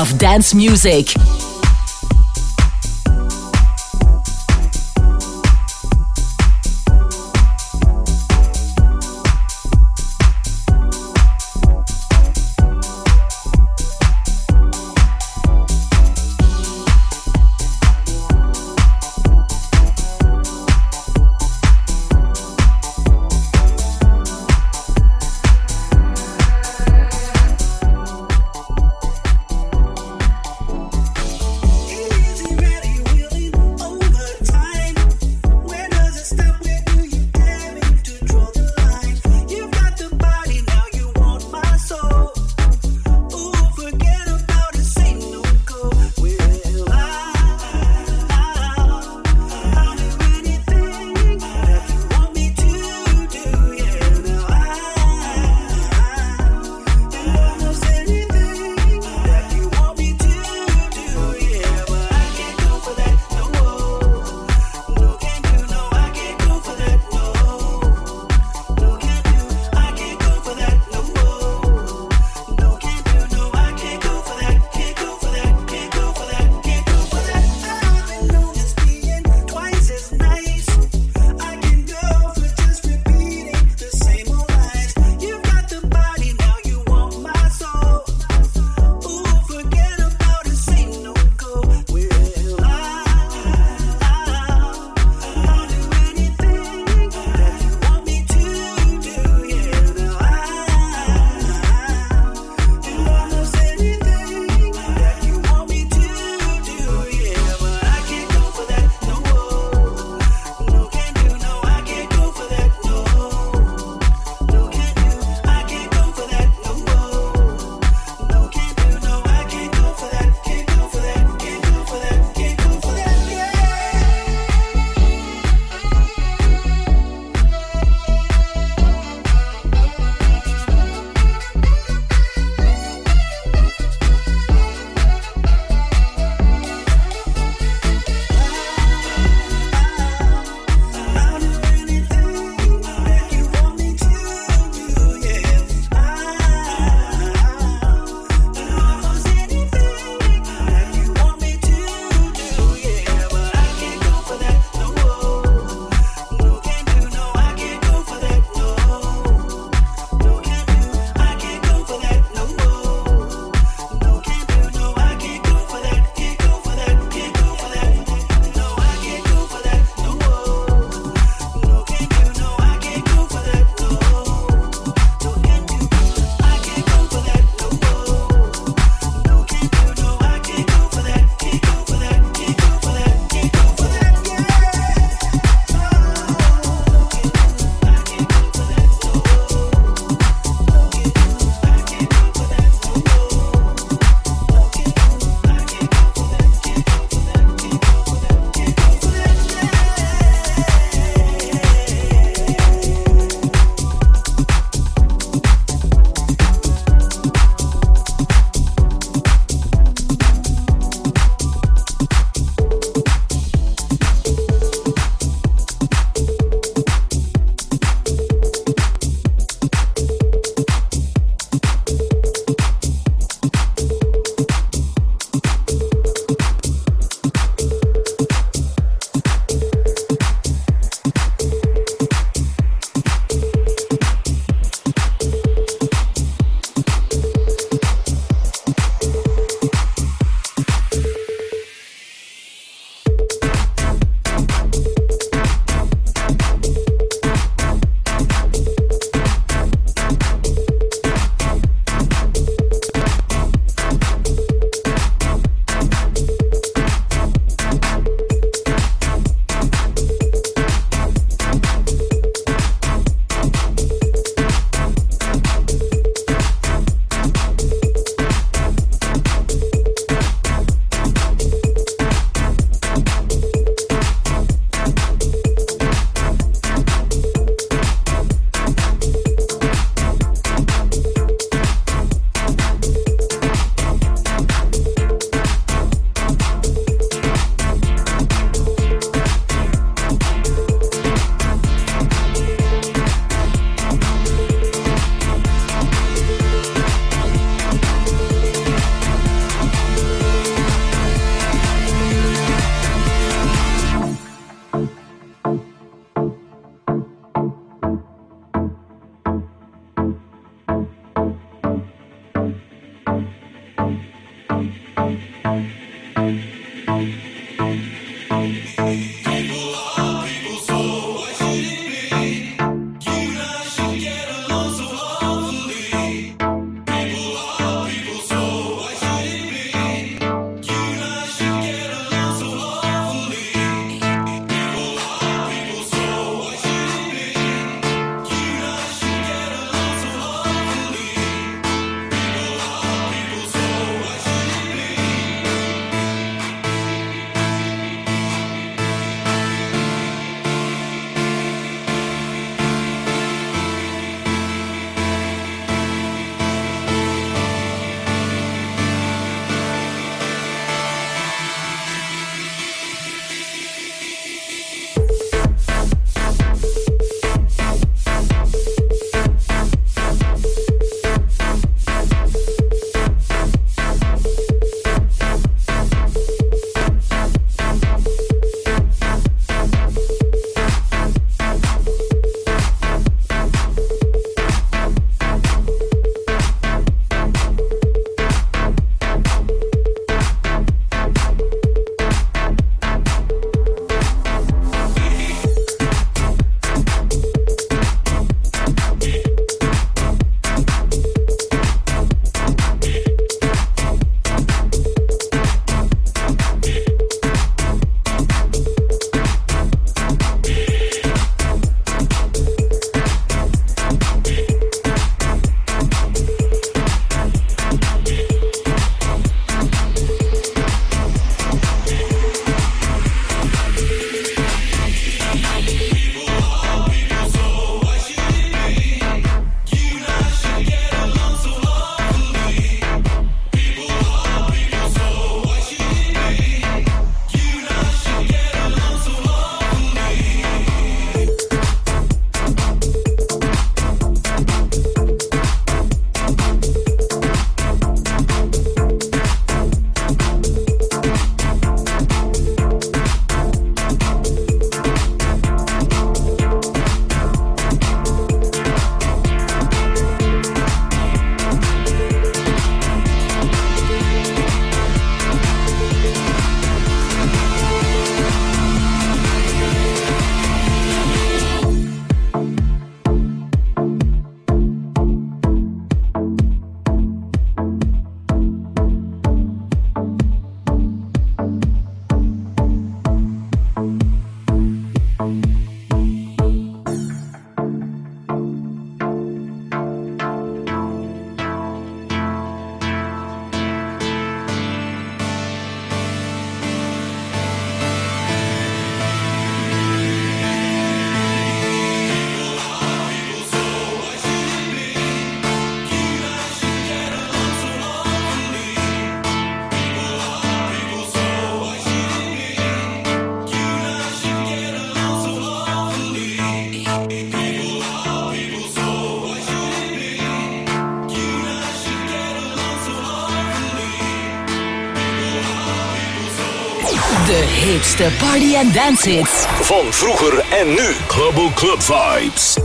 Of dance music. Hipste party- en dance hits. Van vroeger en nu. Global Club Vibes.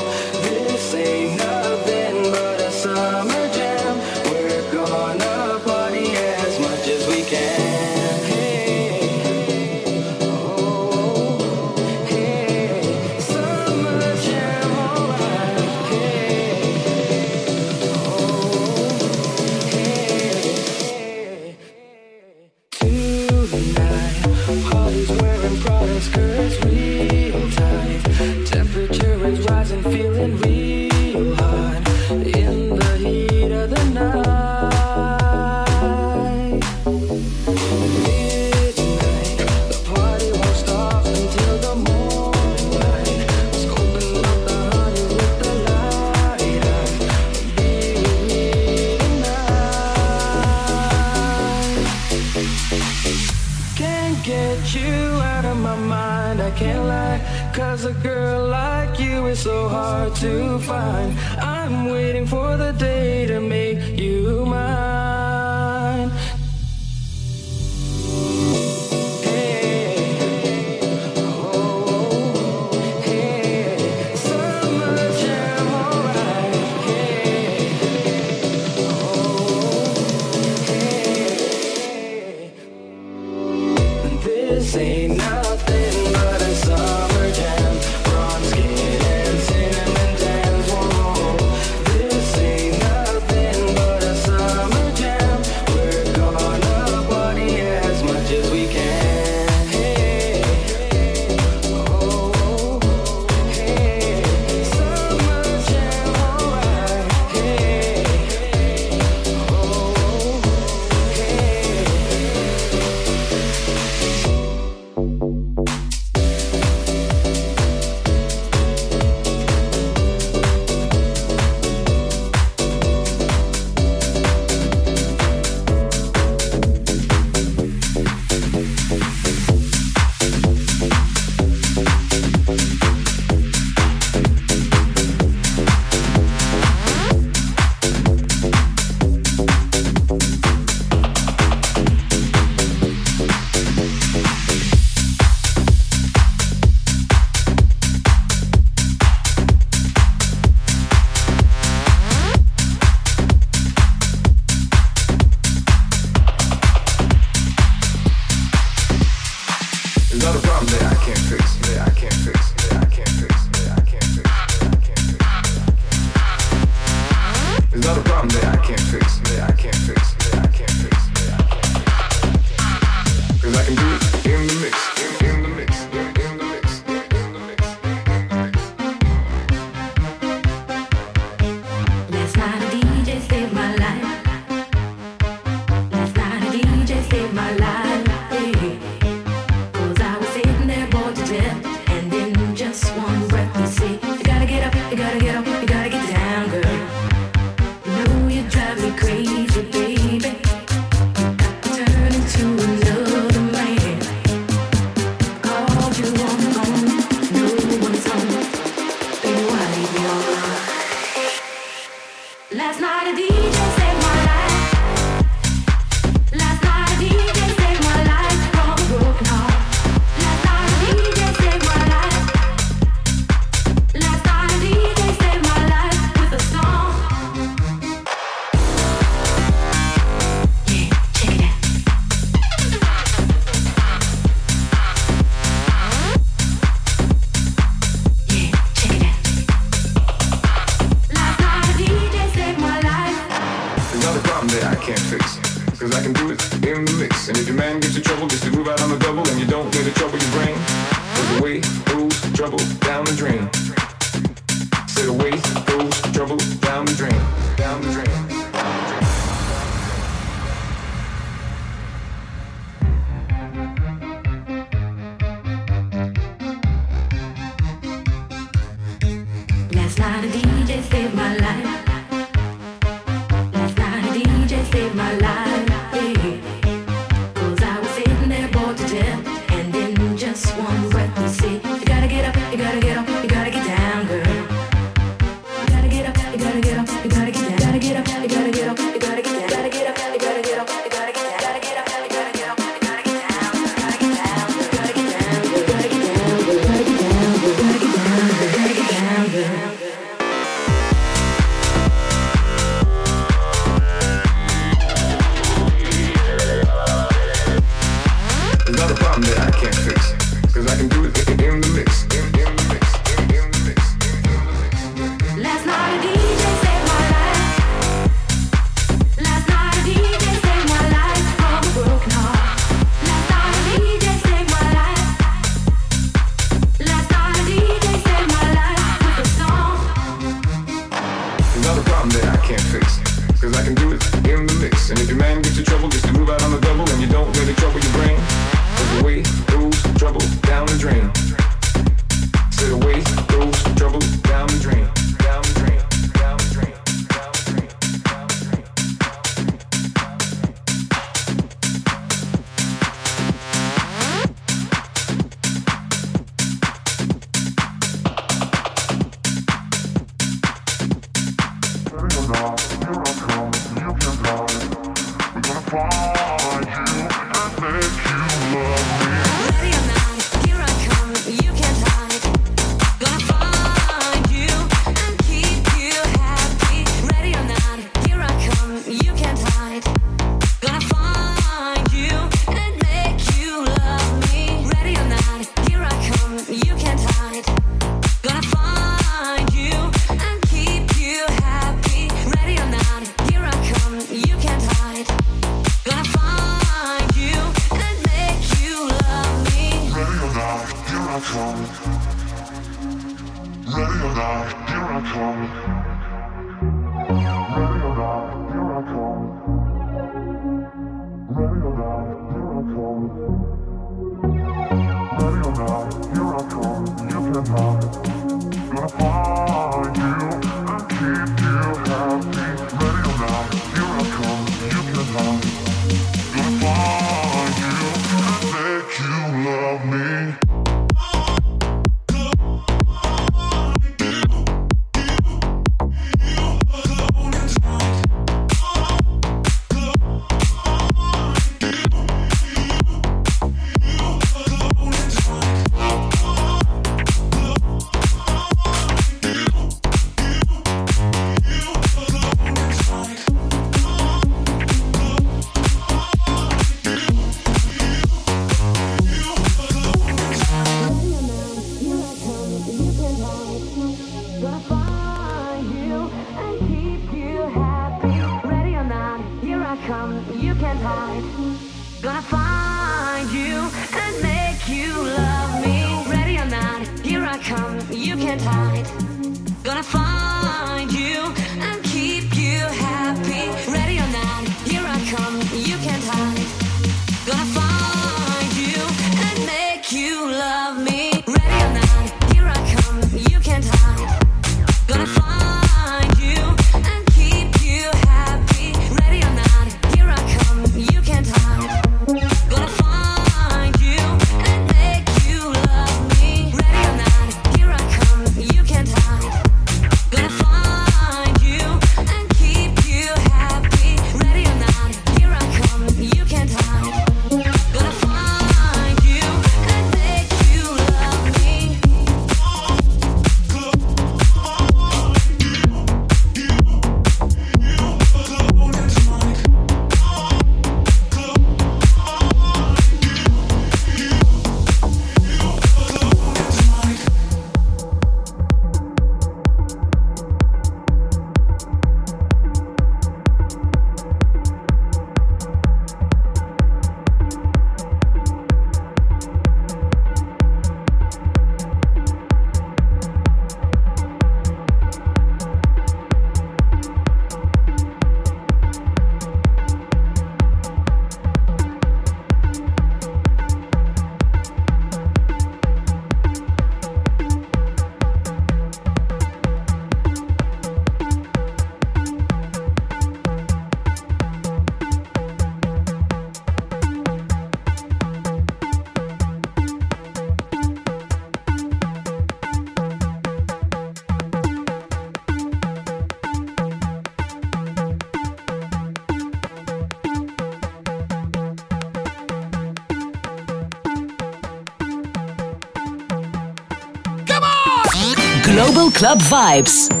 Club Vibes.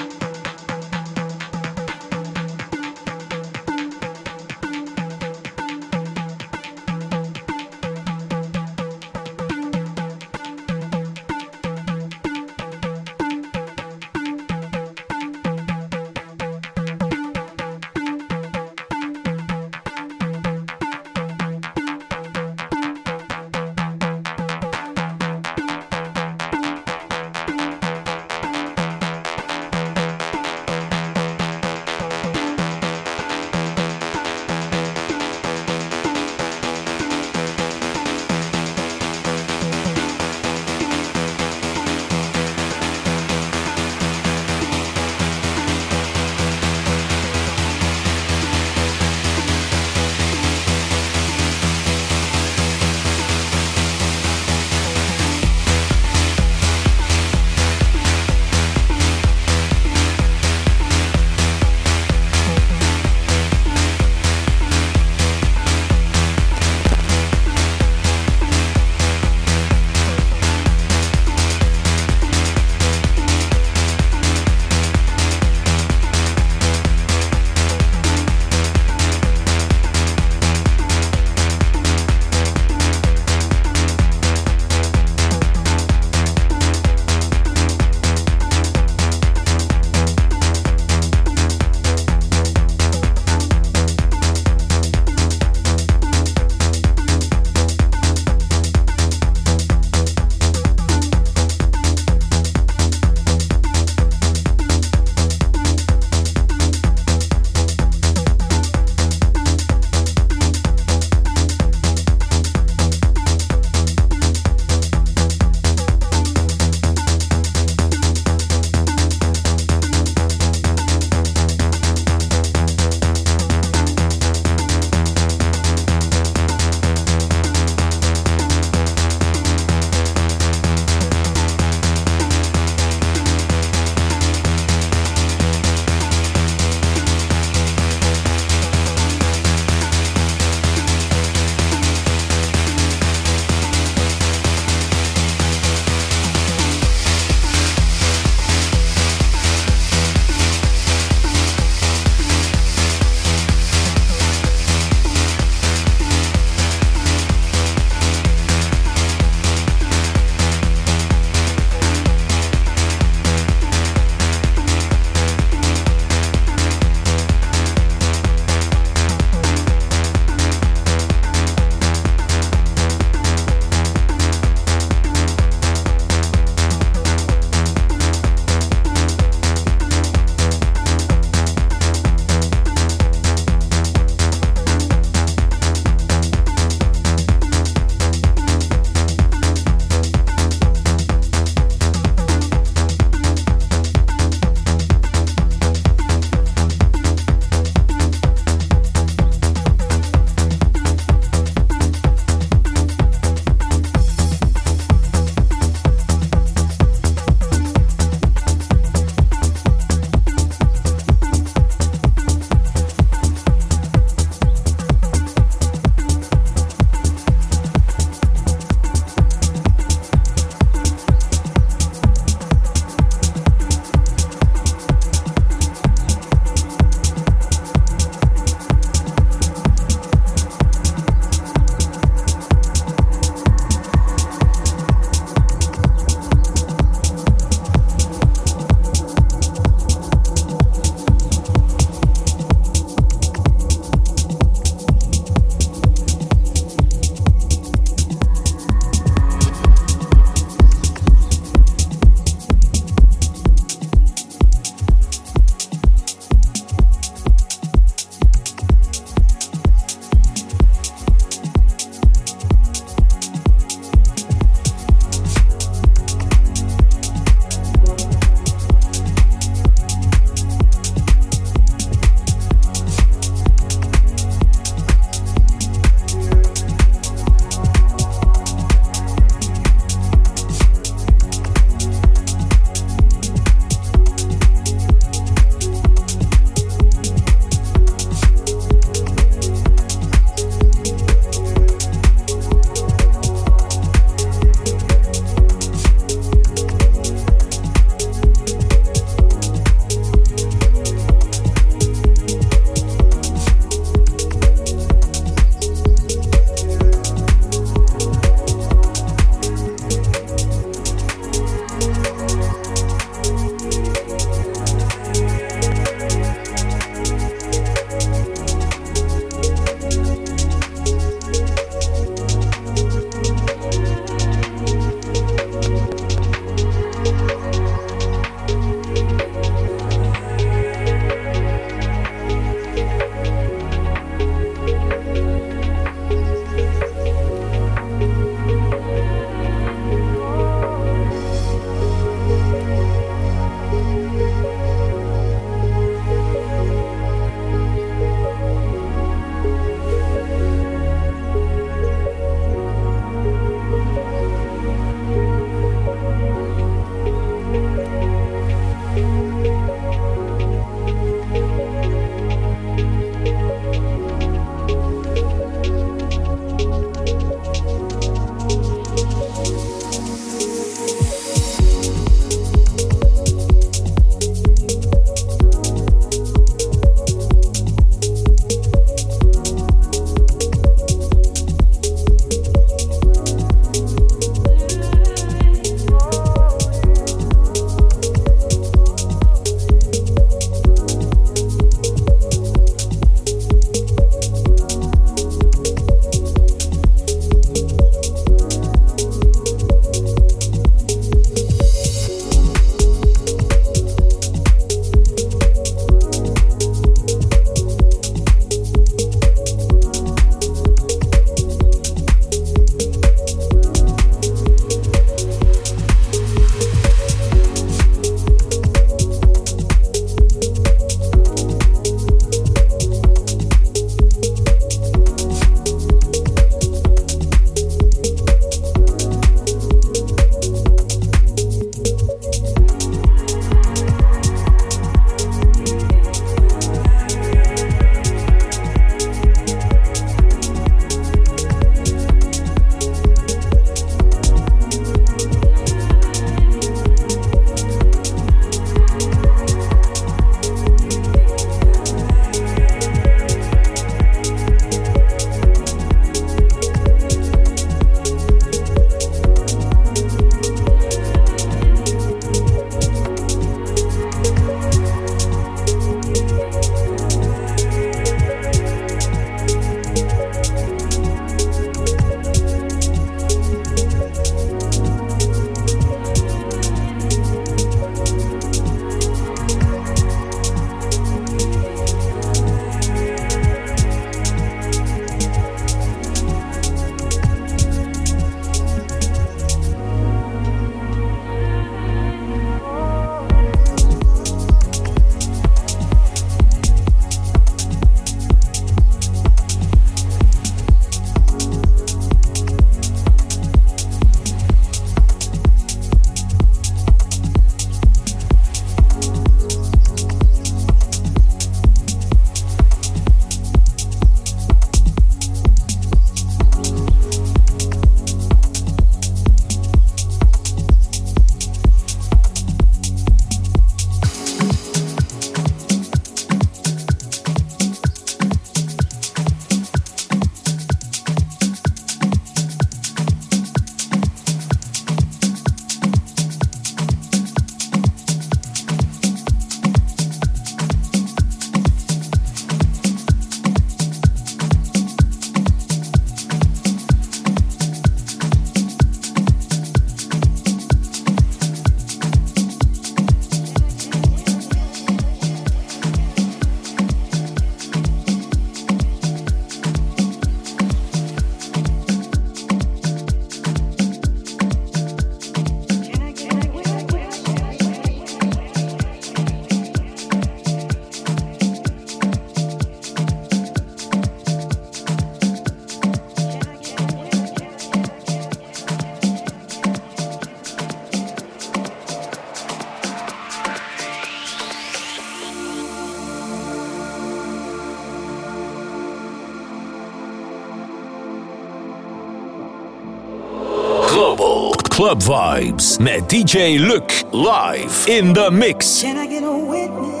Club Vibes met DJ Luc live in the mix. Can I get a witness?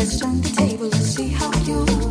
legs on the table and see how you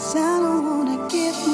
Cause I don't wanna give